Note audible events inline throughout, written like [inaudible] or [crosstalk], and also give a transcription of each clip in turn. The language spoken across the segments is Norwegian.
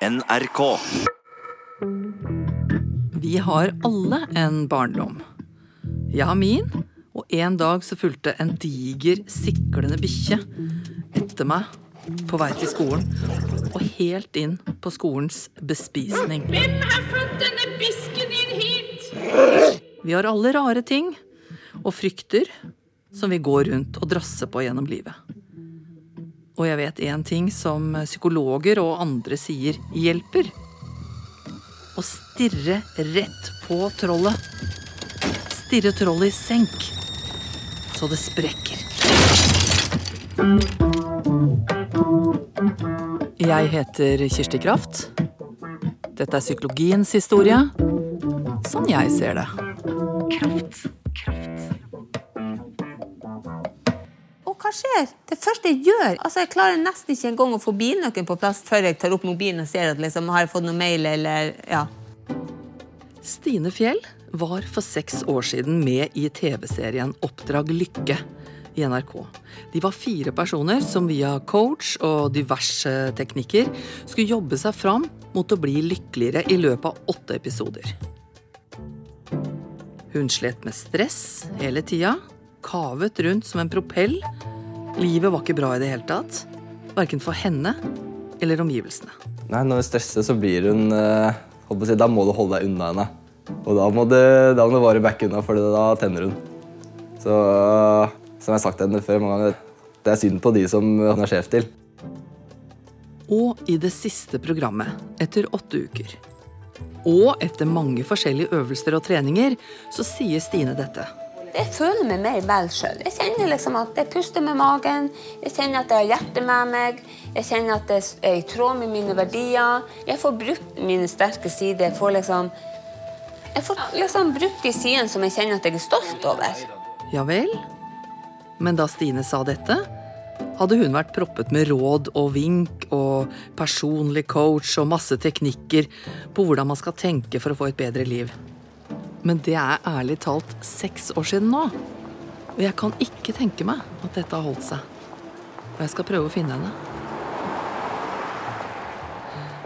NRK. Vi har alle en barndom. Jeg har min, og en dag så fulgte en diger, siklende bikkje etter meg på vei til skolen, og helt inn på skolens bespisning. Hvem har fått denne bisken inn hit? Vi har alle rare ting og frykter som vi går rundt og drasser på gjennom livet. Og jeg vet én ting som psykologer og andre sier hjelper. Å stirre rett på trollet. Stirre trollet i senk. Så det sprekker. Jeg heter Kirsti Kraft. Dette er psykologiens historie. Sånn jeg ser det. Og hva skjer? Det første jeg gjør altså Jeg klarer nesten ikke engang å få bilnøkkelen på plass før jeg tar opp mobilen og ser at liksom, har jeg fått noe mail eller ja. Stine Fjell var for seks år siden med i TV-serien Oppdrag lykke i NRK. De var fire personer som via coach og diverse teknikker skulle jobbe seg fram mot å bli lykkeligere i løpet av åtte episoder. Hun slet med stress hele tida, kavet rundt som en propell. Livet var ikke bra i det hele tatt. Verken for henne eller omgivelsene. Nei, Når hun stresser, så blir hun eh, si, Da må du holde deg unna henne. Og da må du, da må du bare backe unna, for da tenner hun. Så som jeg har sagt henne før mange ganger, det er synd på de som han er sjef til. Og i det siste programmet, etter åtte uker. Og etter mange forskjellige øvelser og treninger, så sier Stine dette. Jeg føler meg mer vel sjøl. Jeg kjenner liksom at jeg puster med magen. Jeg kjenner at jeg har hjertet med meg. Jeg kjenner at det er i tråd med mine verdier. Jeg får brukt mine sterke sider. Jeg får liksom Jeg får liksom brukt de sidene som jeg kjenner at jeg er stolt over. Ja vel? Men da Stine sa dette, hadde hun vært proppet med råd og vink og personlig coach og masse teknikker på hvordan man skal tenke for å få et bedre liv. Men det er ærlig talt seks år siden nå. Og jeg kan ikke tenke meg at dette har holdt seg. Og jeg skal prøve å finne henne.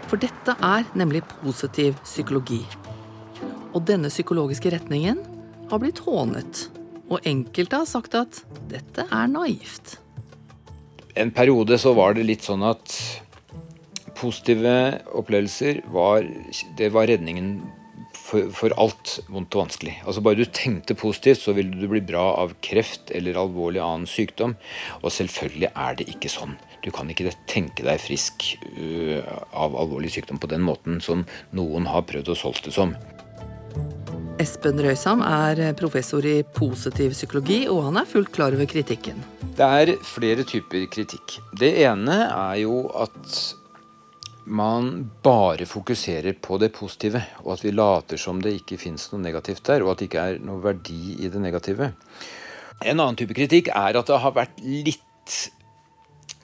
For dette er nemlig positiv psykologi. Og denne psykologiske retningen har blitt hånet. Og enkelte har sagt at dette er naivt. En periode så var det litt sånn at positive opplevelser var, det var redningen for, for, alt vondt og vanskelig. Altså Bare du tenkte positivt, så ville du bli bra av kreft eller alvorlig annen sykdom. Og selvfølgelig er det ikke sånn. Du kan ikke tenke deg frisk uh, av alvorlig sykdom på den måten som noen har prøvd å solgt det som. Espen Røysam er professor i positiv psykologi, og han er fullt klar over kritikken. Det er flere typer kritikk. Det ene er jo at man bare fokuserer på det positive, og at vi later som det ikke fins noe negativt der, og at det ikke er noe verdi i det negative. En annen type kritikk er at det har vært litt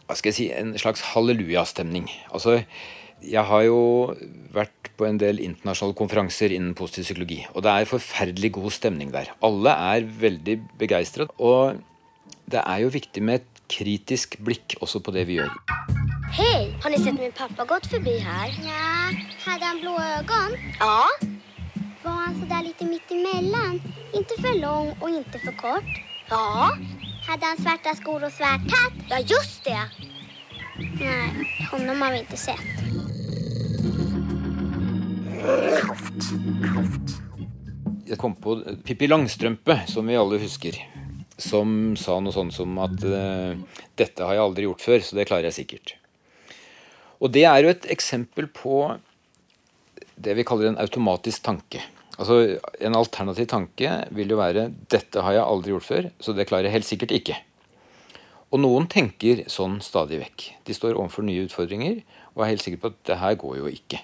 hva skal jeg si, en slags hallelujastemning. Altså, jeg har jo vært på en del internasjonale konferanser innen positiv psykologi. Og det er forferdelig god stemning der. Alle er veldig begeistret. Og det er jo viktig med et kritisk blikk også på det vi gjør. Hej! Har ni sett min pappa gått förbi här? Ja, hade han blå ögon? Ja. Var han sådär lite mittemellan? Inte för lång och inte för kort? Ja. Hade han svarta skor och svart hatt? Ja, just det. Nej, honom har vi inte sett. Jeg kom på Pippi Langstrømpe, som vi alle husker. Som sa noe sånt som at uh, 'dette har jeg aldri gjort før, så det klarer jeg sikkert'. Og det er jo et eksempel på det vi kaller en automatisk tanke. Altså En alternativ tanke vil jo være 'dette har jeg aldri gjort før, så det klarer jeg helt sikkert ikke'. Og noen tenker sånn stadig vekk. De står overfor nye utfordringer og er helt sikre på at det her går jo ikke.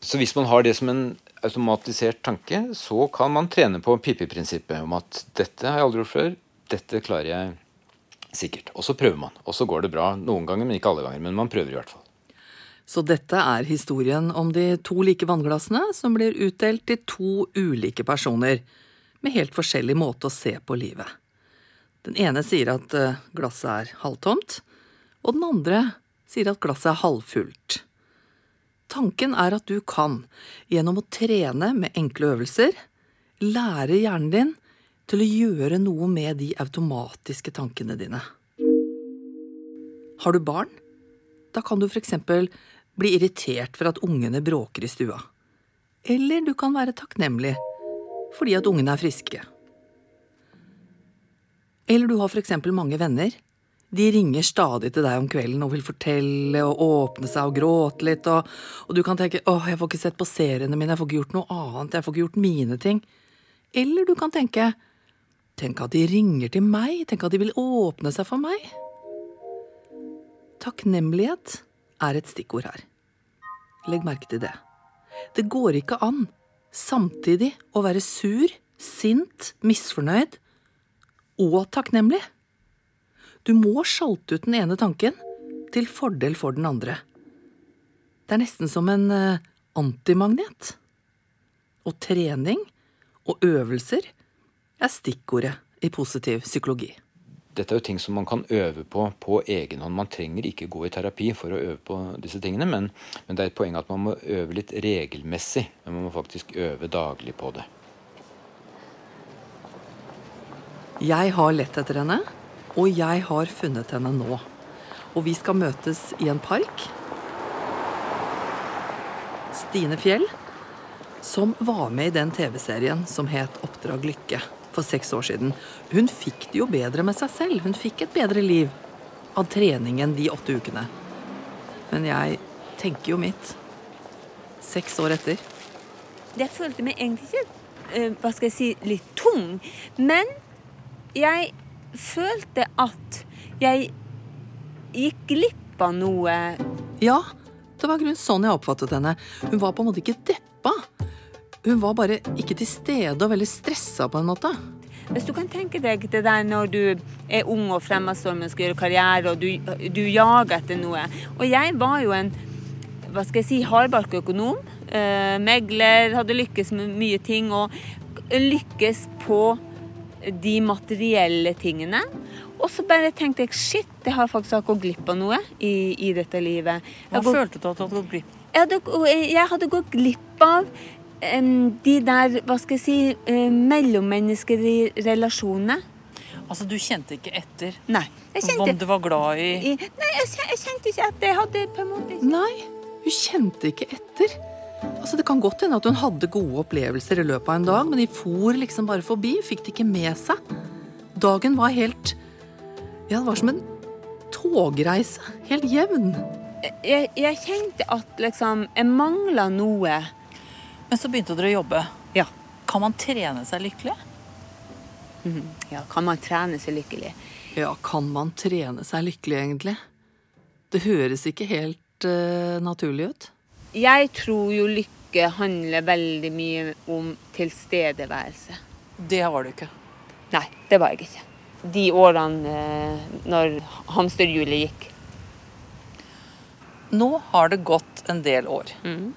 Så hvis man har det som en automatisert tanke, så kan man trene på Pippi-prinsippet om at dette har jeg aldri gjort før, dette klarer jeg sikkert. Og så prøver man. Og så går det bra noen ganger, men ikke alle ganger. Men man prøver i hvert fall. Så dette er historien om de to like vannglassene som blir utdelt til to ulike personer med helt forskjellig måte å se på livet. Den ene sier at glasset er halvtomt, og den andre sier at glasset er halvfullt. Tanken er at du kan, gjennom å trene med enkle øvelser, lære hjernen din til å gjøre noe med de automatiske tankene dine. Har du barn? Da kan du eksempel bli irritert for at ungene bråker i stua. Eller du kan være takknemlig fordi at ungene er friske. Eller du har eksempel mange venner. De ringer stadig til deg om kvelden og vil fortelle og åpne seg og gråte litt, og, og du kan tenke åh, jeg får ikke sett på seriene mine, jeg får ikke gjort noe annet, jeg får ikke gjort mine ting. Eller du kan tenke tenk at de ringer til meg, tenk at de vil åpne seg for meg. Takknemlighet er et stikkord her. Legg merke til det. Det går ikke an samtidig å være sur, sint, misfornøyd og takknemlig. Du må sjalte ut den ene tanken til fordel for den andre. Det er nesten som en eh, antimagnet. Og trening og øvelser er stikkordet i positiv psykologi. Dette er jo ting som man kan øve på på egen hånd. Man trenger ikke gå i terapi for å øve på disse tingene, men, men det er et poeng at man må øve litt regelmessig. Men man må faktisk øve daglig på det. Jeg har lett etter henne, og jeg har funnet henne nå. Og vi skal møtes i en park. Stine Fjell, som var med i den TV-serien som het Oppdrag lykke for seks år siden, hun fikk det jo bedre med seg selv. Hun fikk et bedre liv av treningen de åtte ukene. Men jeg tenker jo mitt. Seks år etter. Jeg følte meg egentlig ikke, eh, hva skal jeg si, litt tung. Men jeg følte at jeg gikk glipp av noe. Ja, det var grunn sånn jeg oppfattet henne. Hun var på en måte ikke deppa. Hun var bare ikke til stede og veldig stressa på en måte. Hvis du kan tenke deg det der når du er ung og fremadstormende og skal gjøre karriere, og du, du jager etter noe. Og jeg var jo en hva skal jeg si, hardbarka økonom. Eh, megler, hadde lykkes med mye ting. Og lykkes på de materielle tingene. Og så bare tenkte jeg shit, jeg har faktisk gått glipp av noe i, i dette livet. Jeg Hva gått- følte du at du hadde gått glipp jeg hadde, jeg hadde gått glipp av de der, hva skal jeg si, eh, mellommenneskelige relasjonene. Altså, du kjente ikke etter Nei. Jeg om hvem du var glad i i, nei, jeg, jeg kjente ikke at jeg hadde på en måte Nei, hun kjente ikke etter. Altså, Det kan godt hende at hun hadde gode opplevelser i løpet av en dag, men de for liksom bare forbi, fikk det ikke med seg. Dagen var helt Ja, det var som en togreise. Helt jevn. jeg, jeg kjente at liksom jeg mangla noe. Men så begynte dere å jobbe. Ja. Kan man trene seg lykkelig? ja. Kan man trene seg lykkelig? Ja, kan man trene seg lykkelig, egentlig? Det høres ikke helt uh, naturlig ut. Jeg tror jo lykke handler veldig mye om tilstedeværelse. Det var du ikke. Nei, det var jeg ikke. De årene uh, når hamsterhjulet gikk. Nå har det gått en del år. Mhm.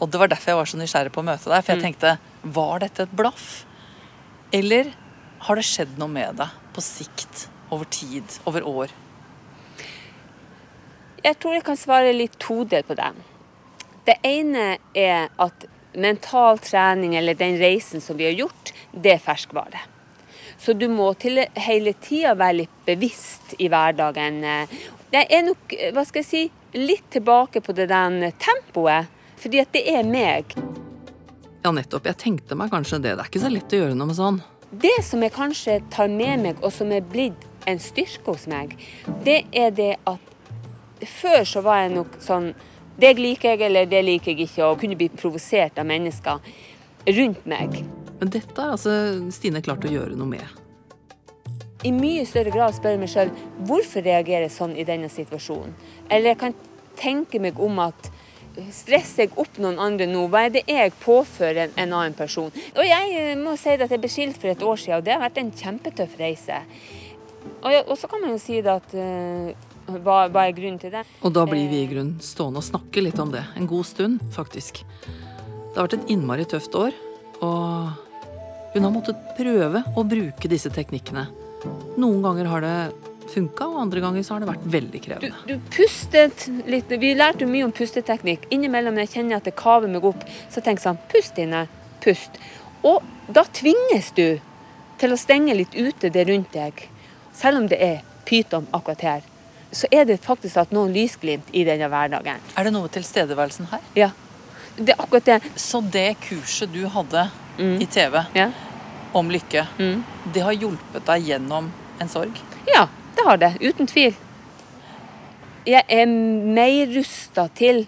Og det var derfor jeg var så nysgjerrig på å møte deg. For jeg tenkte, var dette et blaff? Eller har det skjedd noe med deg på sikt? Over tid? Over år? Jeg tror jeg kan svare litt todelt på det. Det ene er at mental trening, eller den reisen som vi har gjort, det er ferskvare. Så du må til hele tida være litt bevisst i hverdagen. Jeg er nok, hva skal jeg si, litt tilbake på det den tempoet. Fordi at det er meg. Ja, nettopp. Jeg tenkte meg kanskje det. Det er ikke så lett å gjøre noe med sånn. Det som jeg kanskje tar med meg, og som er blitt en styrke hos meg, det er det at før så var jeg nok sånn Det liker jeg, eller det liker jeg ikke, og kunne bli provosert av mennesker rundt meg. Men dette har altså Stine klart å gjøre noe med. I mye større grad spørre meg sjøl hvorfor reagerer jeg sånn i denne situasjonen. Eller jeg kan tenke meg om at Stresser jeg opp noen andre nå? Hva er det jeg påfører en, en annen person? Og jeg eh, må si at jeg ble skilt for et år siden, og det har vært en kjempetøff reise. Og, og så kan man jo si at eh, hva, hva er grunnen til det? Og da blir vi i grunn stående og snakke litt om det. En god stund, faktisk. Det har vært et innmari tøft år, og hun har måttet prøve å bruke disse teknikkene. Noen ganger har det funka, og andre ganger så har det vært veldig krevende. du pustet litt Vi lærte mye om pusteteknikk. Innimellom når jeg kjenner at det kaver meg opp, så tenker jeg sånn Pust, inne. Pust. Og da tvinges du til å stenge litt ute det rundt deg. Selv om det er pyton akkurat her, så er det faktisk at noen lysglimt i denne hverdagen. Er det noe med tilstedeværelsen her? Ja. Det er akkurat det. Så det kurset du hadde i TV Ja. om lykke, det har hjulpet deg gjennom en sorg? Ja, det har det. Uten tvil. Jeg er mer rusta til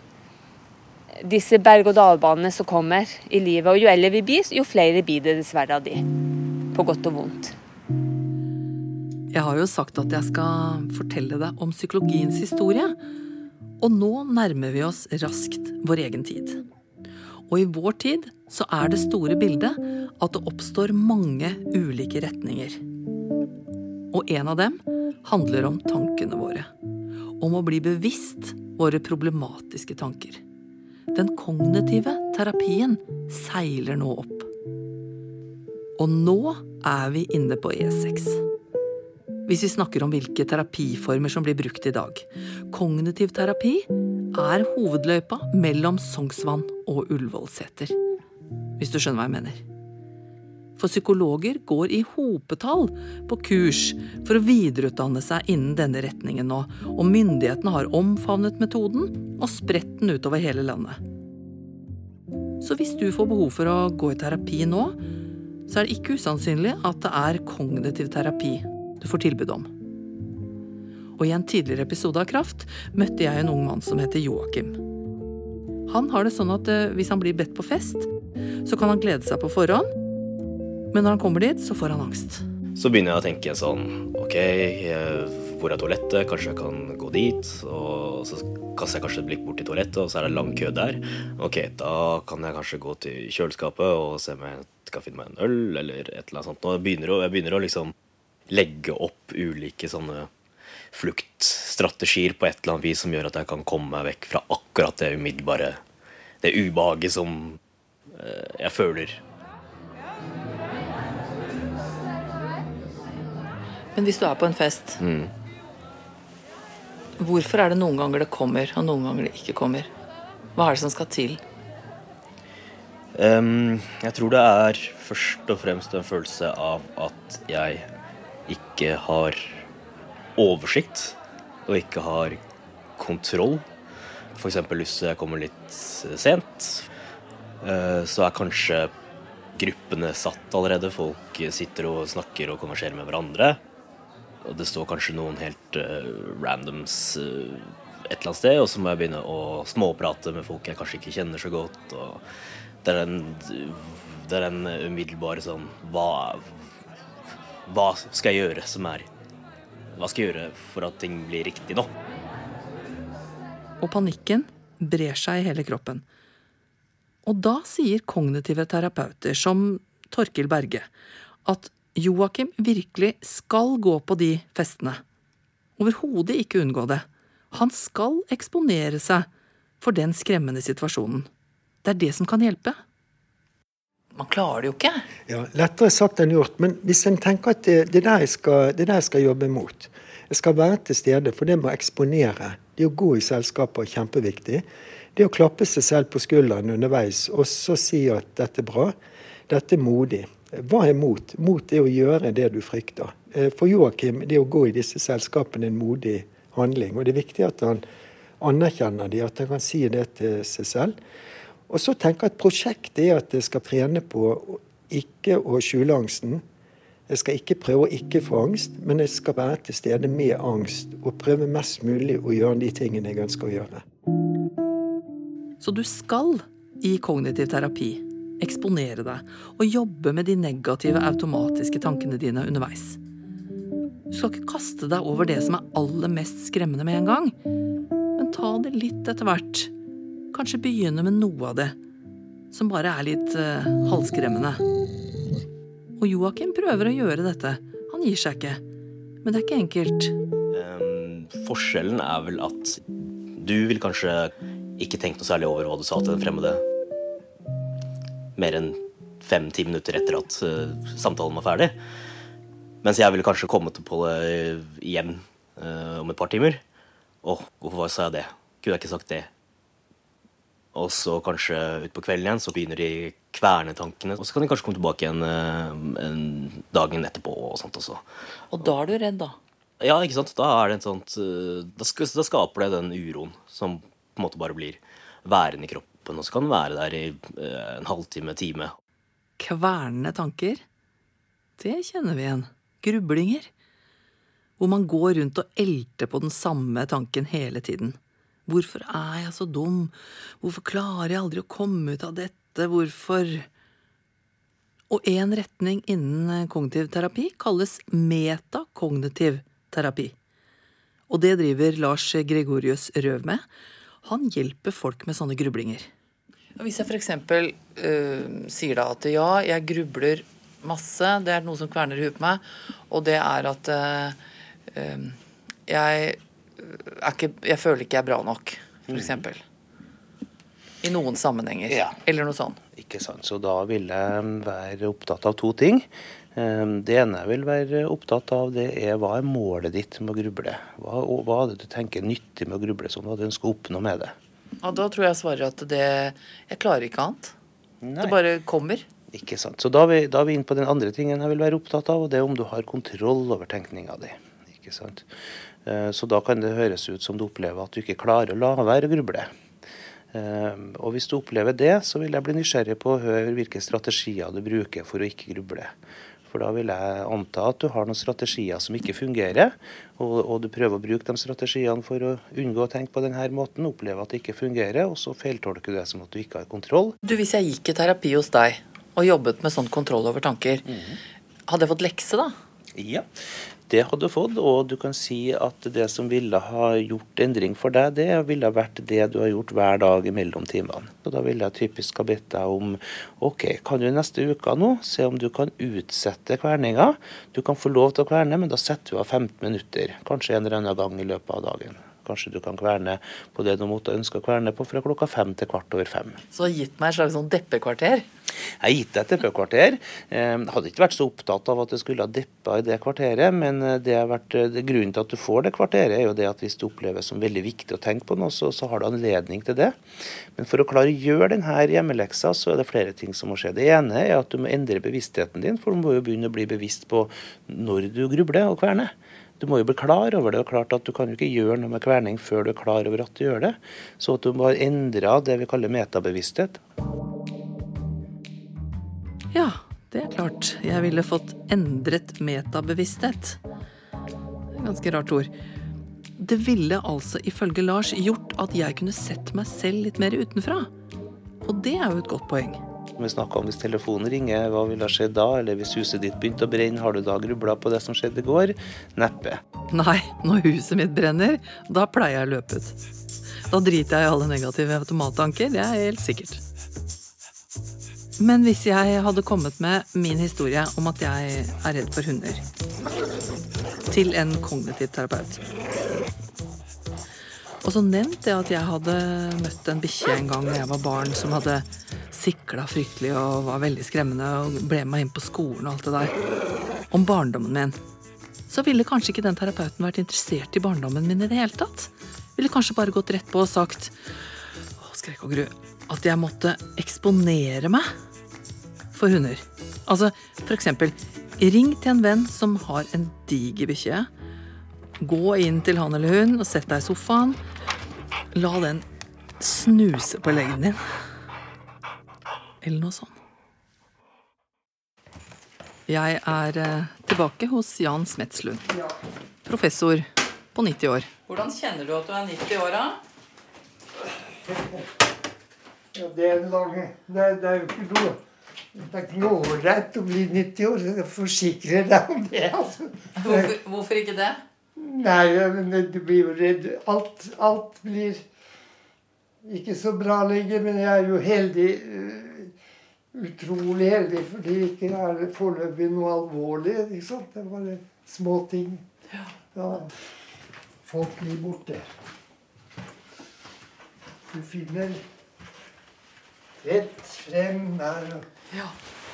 disse berg-og-dal-banene som kommer i livet. Og jo eldre vi blir, jo flere blir det dessverre av de. På godt og vondt. Jeg har jo sagt at jeg skal fortelle deg om psykologiens historie. Og nå nærmer vi oss raskt vår egen tid. Og i vår tid så er det store bildet at det oppstår mange ulike retninger. Og en av dem handler om tankene våre. Om å bli bevisst våre problematiske tanker. Den kognitive terapien seiler nå opp. Og nå er vi inne på E6. Hvis vi snakker om hvilke terapiformer som blir brukt i dag. Kognitiv terapi er hovedløypa mellom Sognsvann og Ullevålseter. Hvis du skjønner hva jeg mener. For psykologer går i hopetall på kurs for å videreutdanne seg innen denne retningen nå, og myndighetene har omfavnet metoden og spredt den utover hele landet. Så hvis du får behov for å gå i terapi nå, så er det ikke usannsynlig at det er kognitiv terapi du får tilbud om. Og i en tidligere episode av Kraft møtte jeg en ung mann som heter Joakim. Han har det sånn at eh, hvis han blir bedt på fest, så kan han glede seg på forhånd, men når han kommer dit, så får han angst. Så begynner jeg å tenke sånn Ok, eh, hvor er toalettet? Kanskje jeg kan gå dit? Og så kaster jeg kanskje et blikk bort til toalettet, og så er det lang kø der. Ok, da kan jeg kanskje gå til kjøleskapet og se om jeg kan finne meg en øl, eller et eller annet sånt. Og jeg begynner å, jeg begynner å liksom legge opp ulike sånne fluktstrategier på et eller annet vis som gjør at jeg kan komme meg vekk fra akkurat det umiddelbare, det ubehaget som eh, jeg føler. Men hvis du er på en fest, hvorfor er det noen ganger det kommer, og noen ganger det ikke kommer? Hva er det som skal til? Um, jeg tror det er først og fremst en følelse av at jeg ikke har oversikt og ikke har kontroll. F.eks. hvis jeg kommer litt sent, eh, så er kanskje gruppene satt allerede. Folk sitter og snakker og konverserer med hverandre. Og det står kanskje noen helt uh, randoms uh, et eller annet sted, og så må jeg begynne å småprate med folk jeg kanskje ikke kjenner så godt. og det er en, det er en umiddelbare sånn hva, hva skal jeg gjøre som er Hva skal jeg gjøre for at ting blir riktig nå? Og panikken brer seg i hele kroppen. Og da sier kognitive terapeuter som Torkil Berge at Joakim virkelig skal gå på de festene. Overhodet ikke unngå det. Han skal eksponere seg for den skremmende situasjonen. Det er det som kan hjelpe. Man klarer det jo ikke. Ja, Lettere sagt enn gjort. Men hvis en tenker at det, det, der jeg skal, det der jeg skal jobbe mot Jeg skal være til stede, for det med å eksponere, det å gå i selskaper er kjempeviktig. Det å klappe seg selv på skulderen underveis og så si at dette er bra, dette er modig. Hva er mot? Mot er å gjøre det du frykter. Eh, For Joakim, det å gå i disse selskapene er en modig handling. Og det er viktig at han anerkjenner det, at han kan si det til seg selv. Og så tenker jeg at prosjektet er at jeg skal trene på ikke å skjule angsten. Jeg skal ikke prøve å ikke få angst, men jeg skal være til stede med angst og prøve mest mulig å gjøre de tingene jeg ønsker å gjøre. Så du skal i kognitiv terapi eksponere deg og jobbe med de negative automatiske tankene dine underveis. Du skal ikke kaste deg over det som er aller mest skremmende med en gang, men ta det litt etter hvert. Kanskje begynne med noe av det som bare er litt uh, halvskremmende. Og Joakim prøver å gjøre dette. Han gir seg ikke. Men det er ikke enkelt. Um, forskjellen er vel at du vil kanskje ikke tenke noe særlig over hva du sa til den fremmede mer enn fem-ti minutter etter at eh, samtalen var ferdig. Mens jeg ville kanskje kommet på det hjem uh, om et par timer. Å, hvorfor sa jeg det? Kunne jeg ikke sagt det? Og så kanskje utpå kvelden igjen så begynner de kvernetankene. Og så kan de kanskje komme tilbake igjen uh, en dagen etterpå og sånt også. Og da er du redd, da? Ja, ikke sant? Da er det en sånt uh, Da, da skaper det den uroen som på en måte bare blir værende i kroppen. Og så kan den være der i eh, en halvtime, time. Kvernende tanker, det kjenner vi igjen. Grublinger. Hvor man går rundt og elter på den samme tanken hele tiden. Hvorfor er jeg så dum? Hvorfor klarer jeg aldri å komme ut av dette? Hvorfor Og en retning innen kognitiv terapi kalles metakognitiv terapi. Og det driver Lars Gregorius Røv med. Han hjelper folk med sånne grublinger. Hvis jeg f.eks. Uh, sier da at ja, jeg grubler masse, det er noe som kverner i huet på meg, og det er at uh, jeg, er ikke, jeg føler ikke jeg er bra nok, f.eks. I noen sammenhenger. Ja. Eller noe sånt. Ikke sant. Så da vil jeg være opptatt av to ting. Det ene jeg vil være opptatt av, det er hva er målet ditt med å gruble? Hva, hva er det du tenker er nyttig med å gruble, som du ønsker å oppnå med det? Ja, da tror jeg jeg svarer at det Jeg klarer ikke annet. Nei. Det bare kommer. Ikke sant. Så da er, vi, da er vi inne på den andre tingen jeg vil være opptatt av, og det er om du har kontroll over tenkninga di. Ikke sant. Eh, Så da kan det høres ut som du opplever at du ikke klarer å la være å gruble. Eh, Og hvis du opplever det, så vil jeg bli nysgjerrig på å høre hvilke strategier du bruker for å ikke gruble. For da vil jeg anta at du har noen strategier som ikke fungerer, og, og du prøver å bruke de strategiene for å unngå å tenke på denne måten, oppleve at det ikke fungerer, og så feiltolker du det som at du ikke har kontroll. Du, Hvis jeg gikk i terapi hos deg og jobbet med sånn kontroll over tanker, hadde jeg fått lekse da? Ja, det hadde fått, og du kan si at det som ville ha gjort endring for deg, det ville ha vært det du har gjort hver dag mellom timene. Og da ville jeg typisk ha bedt deg om OK, kan du neste uke nå se om du kan utsette kverninga? Du kan få lov til å kverne, men da setter du av 15 minutter, kanskje en eller annen gang i løpet av dagen. Kanskje du kan kverne på det du måtte ønske å kverne på fra klokka fem til kvart over fem. Så gitt meg et slags sånn deppekvarter? Jeg har gitt deg et deppekvarter. Eh, Jeg hadde ikke vært så opptatt av at det skulle ha deppa i det kvarteret, men eh, det har vært, grunnen til at du får det kvarteret, er jo det at hvis du opplever som veldig viktig å tenke på noe, så, så har du anledning til det. Men for å klare å gjøre denne hjemmeleksa, så er det flere ting som må skje. Det ene er at du må endre bevisstheten din, for du må jo begynne å bli bevisst på når du grubler og kverner. Du må jo bli klar over det, og klart at du kan jo ikke gjøre noe med kverning før du er klar over at du gjør det. Så at du må endre det vi kaller metabevissthet. Ja, det er klart. Jeg ville fått endret metabevissthet. Ganske rart ord. Det ville altså ifølge Lars gjort at jeg kunne sett meg selv litt mer utenfra. Og det er jo et godt poeng. Vi snakka om hvis telefonen ringer, hva ville skjedd da? Eller hvis huset ditt begynte å brenne, har du da grubla på det som skjedde i går? Neppe. Nei, når huset mitt brenner, da pleier jeg å løpe ut. Da driter jeg i alle negative automattanker, det er helt sikkert. Men hvis jeg hadde kommet med min historie om at jeg er redd for hunder, til en kognitiv terapeut og så nevnt det at jeg hadde møtt en bikkje en gang da jeg var barn, som hadde sikla fryktelig og var veldig skremmende og ble med meg inn på skolen og alt det der. Om barndommen min. Så ville kanskje ikke den terapeuten vært interessert i barndommen min i det hele tatt. Ville kanskje bare gått rett på og sagt å, skrekk og gru, at jeg måtte eksponere meg for hunder. Altså for eksempel, ring til en venn som har en diger bikkje. Gå inn til han eller hun og sett deg i sofaen. La den snuse på leggen din. Eller noe sånt. Jeg er eh, tilbake hos Jan Smetslund. Professor på 90 år. Hvordan kjenner du at du er 90 år, da? Ja, det er lange. Det er, det er jo ikke noe det er ikke noe ålreit å bli 90 år, jeg forsikrer deg om det. altså. Hvorfor, hvorfor ikke det? Nei, men du blir jo redd. Alt, alt blir ikke så bra lenger, men jeg er jo heldig. øh, Utrolig heldig, fordi det ikke er foreløpig noe alvorlig. ikke sant? Det er bare små ting. Ja. Folk blir borte. Du finner rett frem der. Ja.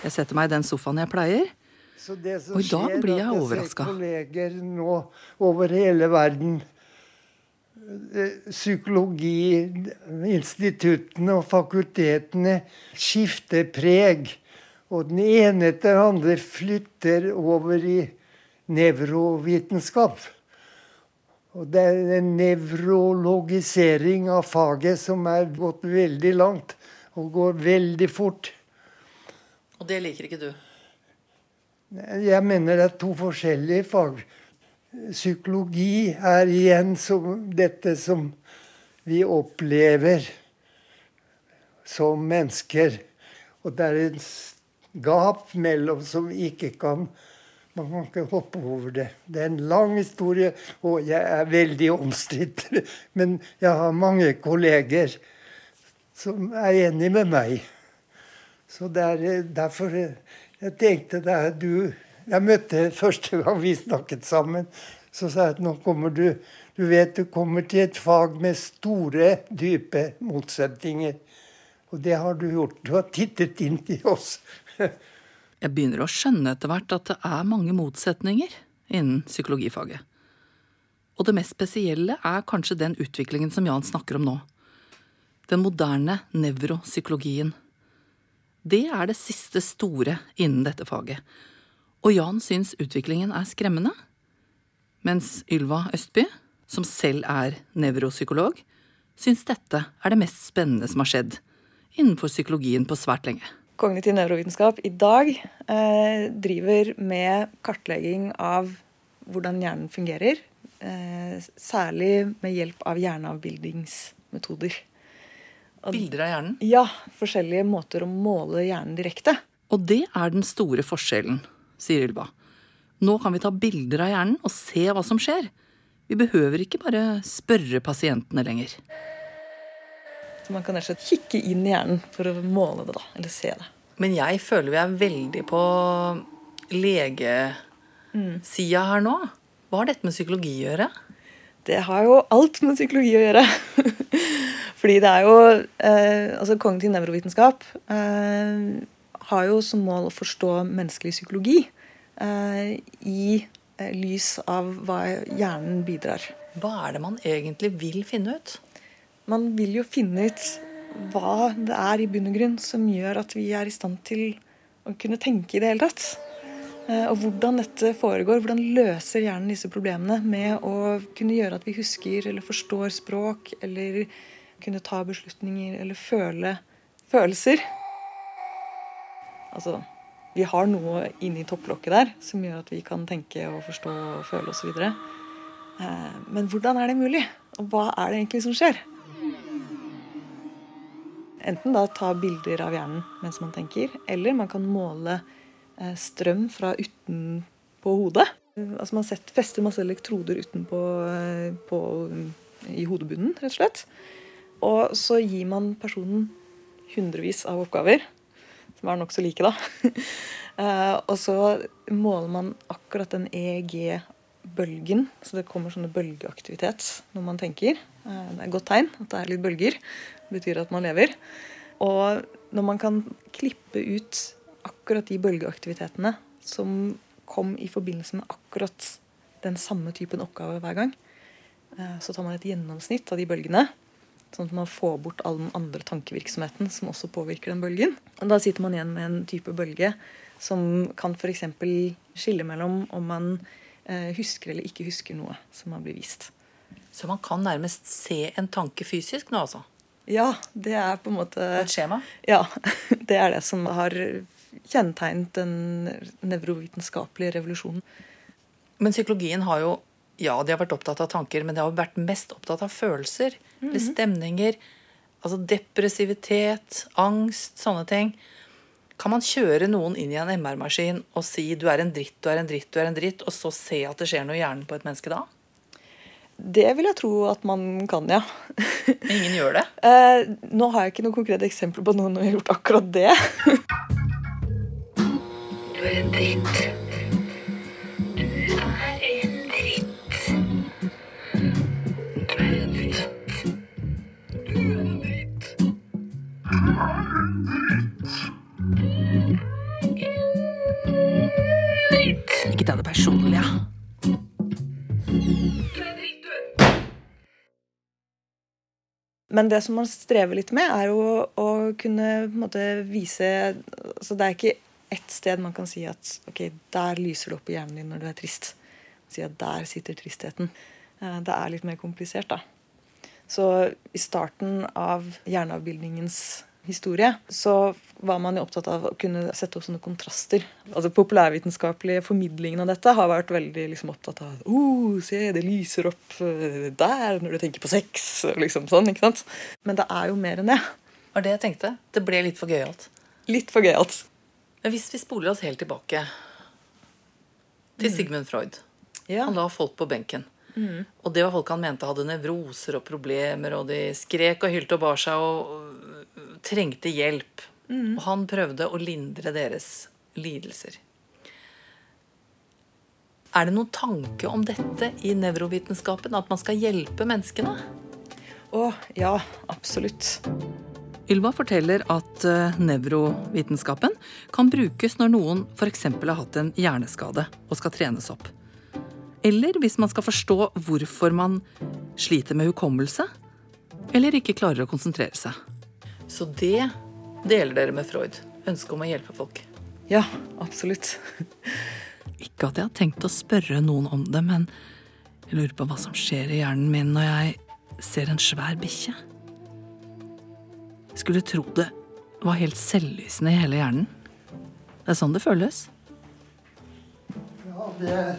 Jeg setter meg i den sofaen jeg pleier. Og i dag blir jeg overraska. kolleger nå over hele verden eh, Psykologi, instituttene og fakultetene skifter preg. Og den ene etter den andre flytter over i nevrovitenskap. Og det er en nevrologisering av faget som er gått veldig langt og går veldig fort. Og det liker ikke du? Jeg mener det er to forskjellige fag. Psykologi er igjen som dette som vi opplever som mennesker. Og det er en gap mellom som ikke kan Man kan ikke hoppe over det. Det er en lang historie, og jeg er veldig omstridt. [laughs] Men jeg har mange kolleger som er enig med meg. Så det er eh, derfor eh, jeg tenkte er du Jeg møtte første gang vi snakket sammen, så sa jeg at nå kommer du Du vet du kommer til et fag med store, dype motsetninger. Og det har du gjort. Du har tittet inn til oss. [laughs] Jeg begynner å skjønne etter hvert at det er mange motsetninger innen psykologifaget. Og det mest spesielle er kanskje den utviklingen som Jan snakker om nå. Den moderne nevropsykologien. Det er det siste store innen dette faget. Og Jan syns utviklingen er skremmende. Mens Ylva Østby, som selv er nevropsykolog, syns dette er det mest spennende som har skjedd innenfor psykologien på svært lenge. Kognitiv nevrovitenskap i dag eh, driver med kartlegging av hvordan hjernen fungerer. Eh, særlig med hjelp av hjerneavbildingsmetoder. Bilder av hjernen? Ja, forskjellige måter å måle hjernen direkte. Og det er den store forskjellen, sier Ylva. Nå kan vi ta bilder av hjernen og se hva som skjer. Vi behøver ikke bare spørre pasientene lenger. Så man kan rett og slett kikke inn i hjernen for å måle det, da. Eller se det. Men jeg føler vi er veldig på legesida her nå. Hva har dette med psykologi å gjøre? Det har jo alt med psykologi å gjøre. [laughs] Fordi det er jo eh, Altså kognitiv nevrovitenskap eh, har jo som mål å forstå menneskelig psykologi eh, i eh, lys av hva hjernen bidrar. Hva er det man egentlig vil finne ut? Man vil jo finne ut hva det er i bunn og grunn som gjør at vi er i stand til å kunne tenke i det hele tatt. Eh, Og hvordan dette foregår. Hvordan løser hjernen disse problemene med å kunne gjøre at vi husker eller forstår språk, eller kunne ta beslutninger eller føle følelser. Altså, vi har noe inni topplokket der som gjør at vi kan tenke og forstå og føle osv. Eh, Men hvordan er det mulig? Og hva er det egentlig som skjer? Enten da ta bilder av hjernen mens man tenker, eller man kan måle strøm fra utenpå hodet. Altså Man setter, fester masse elektroder utenpå eh, på, i hodebunnen, rett og slett. Og så gir man personen hundrevis av oppgaver, som er nokså like, da. [laughs] Eh, og så måler man akkurat den EEG-bølgen, så det kommer sånne bølgeaktivitet når man tenker. Eh, Det er et godt tegn at det er litt bølger. Det betyr at man lever. Og når man kan klippe ut akkurat de bølgeaktivitetene som kom i forbindelse med akkurat den samme typen oppgave hver gang, eh, så tar man et gjennomsnitt av de bølgene. Sånn at man får bort all den andre tankevirksomheten som også påvirker den bølgen. Og da sitter man igjen med en type bølge som kan f.eks. skille mellom om man eh, husker eller ikke husker noe som har blitt vist. Så man kan nærmest se en tanke fysisk nå, altså? Ja, det er på en måte Et skjema? Ja. [laughs] Det er det som har kjennetegnet den nevrovitenskapelige revolusjonen. Men psykologien har jo ja, de har vært opptatt av tanker, men de har vært mest opptatt av følelser. Eller Mhm. stemninger. Altså depressivitet, angst, sånne ting. Kan man kjøre noen inn i en MR-maskin og si du er en dritt, du er en dritt, du er en dritt, og så se at det skjer noe i hjernen på et menneske da? Det vil jeg tro at man kan, ja. Ingen gjør det? [laughs] Eh, nå har jeg ikke noe konkrete eksempler på noen som har gjort akkurat det. [laughs] Du er en dritt. Du er en dritt. Du er en dritt. Du er en dritt. Du er en dritt. ja. Men det som man strever litt med, er jo å kunne på en måte, vise altså Det er ikke ett sted man kan si at ok, der lyser det opp i hjernen din når du er trist. Si at der sitter tristheten. Eh, Det er litt mer komplisert, da. Så i starten av hjerneavbildningens historie så var man jo opptatt av å kunne sette opp sånne kontraster. Altså Populærvitenskapelige formidlingen av dette har vært veldig liksom, opptatt av oh, se, det lyser opp eh, der når du tenker på sex. Liksom sånn, ikke sant? Men det er jo mer enn det. Det var det jeg tenkte. Det ble litt for gøyalt. Litt for gøyalt. Men hvis vi spoler oss helt tilbake til Sigmund Freud Han la folk på benken. Mm. Og det var folk han mente hadde nevroser og problemer, og de skrek og hylte og bar seg og og trengte hjelp. Mm. Og han prøvde å lindre deres lidelser. Er det noen tanke om dette i nevrovitenskapen? At man skal hjelpe menneskene? Å, ja, absolutt. Ylva forteller at eh, nevrovitenskapen kan brukes når noen f.eks. har hatt en hjerneskade og skal trenes opp. Eller hvis man skal forstå hvorfor man sliter med hukommelse, eller ikke klarer å konsentrere seg. Så det deler dere med Freud. Ønsket om å hjelpe folk. Ja, absolutt. [laughs] Ikke at jeg har tenkt å spørre noen om det, men jeg lurer på hva som skjer i hjernen min når jeg ser en svær bikkje. Skulle tro det var helt selvlysende i hele hjernen. Det er sånn det føles. Ja, det er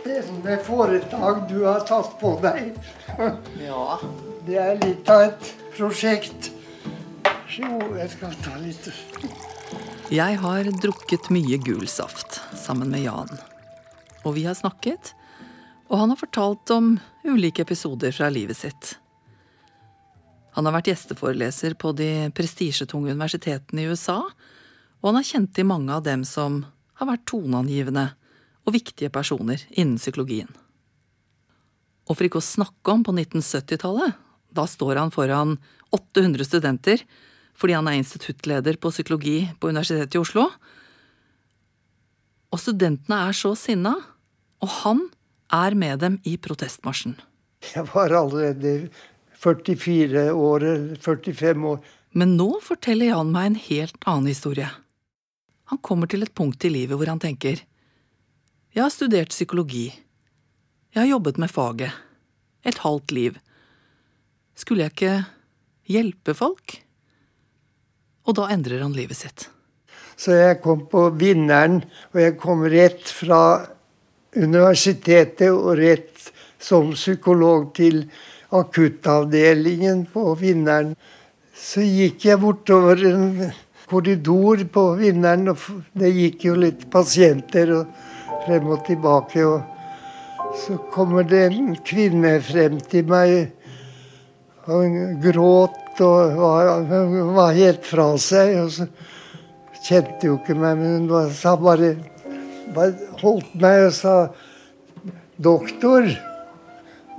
spennende foretak du har tatt på deg. Ja. Det er litt av et prosjekt. Jo, jeg skal ta litt Jeg har drukket mye gul saft sammen med Jan. Og vi har snakket, og han har fortalt om ulike episoder fra livet sitt. Han har vært gjesteforeleser på de prestisjetunge universitetene i USA, og han har kjent til mange av dem som har vært toneangivende og viktige personer innen psykologien. Og for ikke å snakke om på 1970-tallet, da står han foran 800 studenter fordi han er instituttleder på psykologi på Universitetet i Oslo. Og studentene er så sinna, og han er med dem i protestmarsjen. Jeg var allerede 44 år, eller 45 år. Men nå forteller Jan meg en helt annen historie. Han kommer til et punkt i livet hvor han tenker Jeg har studert psykologi. Jeg har jobbet med faget. Et halvt liv. Skulle jeg ikke hjelpe folk? Og da endrer han livet sitt. Så jeg kom på vinneren, og jeg kom rett fra universitetet og rett som psykolog til akuttavdelingen på vinneren. Så gikk jeg bortover en korridor på vinneren, og det gikk jo litt pasienter frem og tilbake. Og så kommer det en kvinne frem til meg, og hun gråt og var, var helt fra seg. og så kjente jo ikke meg, men hun sa bare, bare holdt meg og sa Doktor,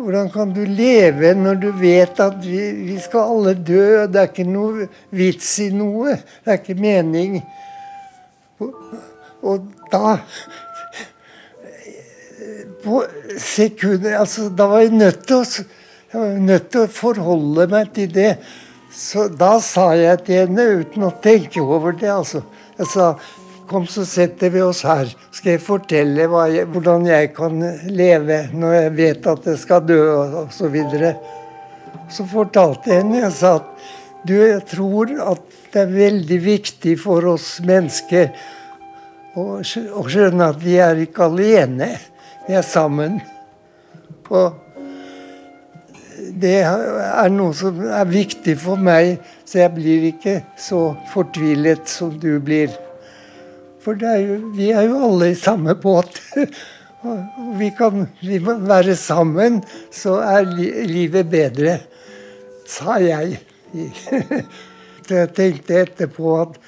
hvordan kan du leve når du vet at vi, vi skal alle dø? og Det er ikke noe vits i noe. Det er ikke mening. Og, og da På sekunder Altså, da var jeg nødt til å nødt til å forholde meg til det. Så da sa jeg til henne, uten å tenke over det, altså Jeg sa Kom, så setter vi oss her. Skal jeg fortelle jeg, hvordan jeg kan leve når jeg vet at jeg skal dø, og så videre. Så fortalte jeg henne jeg sa at du, jeg tror at det er veldig viktig for oss mennesker å skjønne at vi er ikke alene. Vi er sammen. Og det er noe som er viktig for meg, så jeg blir ikke så fortvilet som du blir. For er jo, vi er jo alle i samme båt. [laughs] Og vi kan vi må være sammen, så er li livet bedre, sa jeg. [laughs] Jeg tenkte etterpå at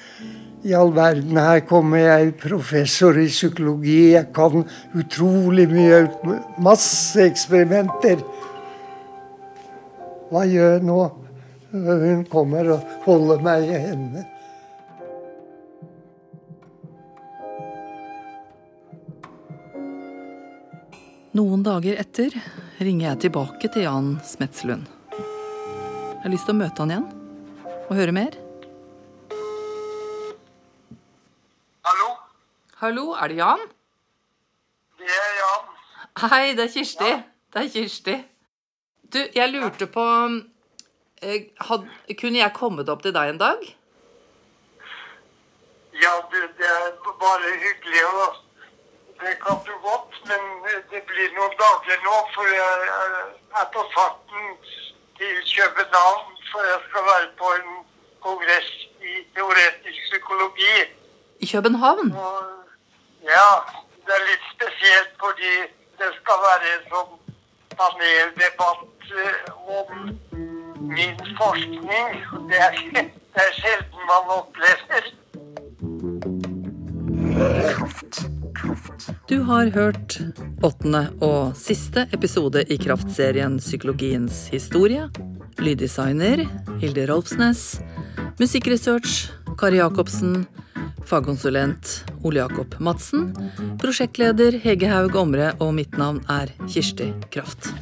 i all verden, her kommer jeg professor i psykologi, jeg kan utrolig mye, masse eksperimenter. Hva gjør jeg nå? Hun kommer og holder meg i hendene. Noen dager etter ringer jeg tilbake til Jan Smetslund. Jeg har lyst til å møte han igjen og høre mer. Hallo? Hallo, er det Jan? Det er Jan. Hei, det er Kirsti. Det er Kirsti. Du, jeg lurte på eh, had, Kunne jeg kommet opp til deg en dag? Ja, det, det er bare hyggelig. og Det kan du godt, men det blir noen dager nå, for jeg er på farten til København. For jeg skal være på en kongress i teoretisk psykologi. I København? Ja, det er litt spesielt fordi det skal være en sånn paneldebatt eh, om min forskning. Det er, [laughs] det er sjelden man opplever. Du har hørt åttende og siste episode i Kraftserien Psykologiens historie. Lyddesigner Hilde Rolfsnes. Musikkresearch Kari Jacobsen. Fagkonsulent Ole Jakob Madsen. Prosjektleder Hege Haug Omre, og mitt navn er Kirsti Kraft.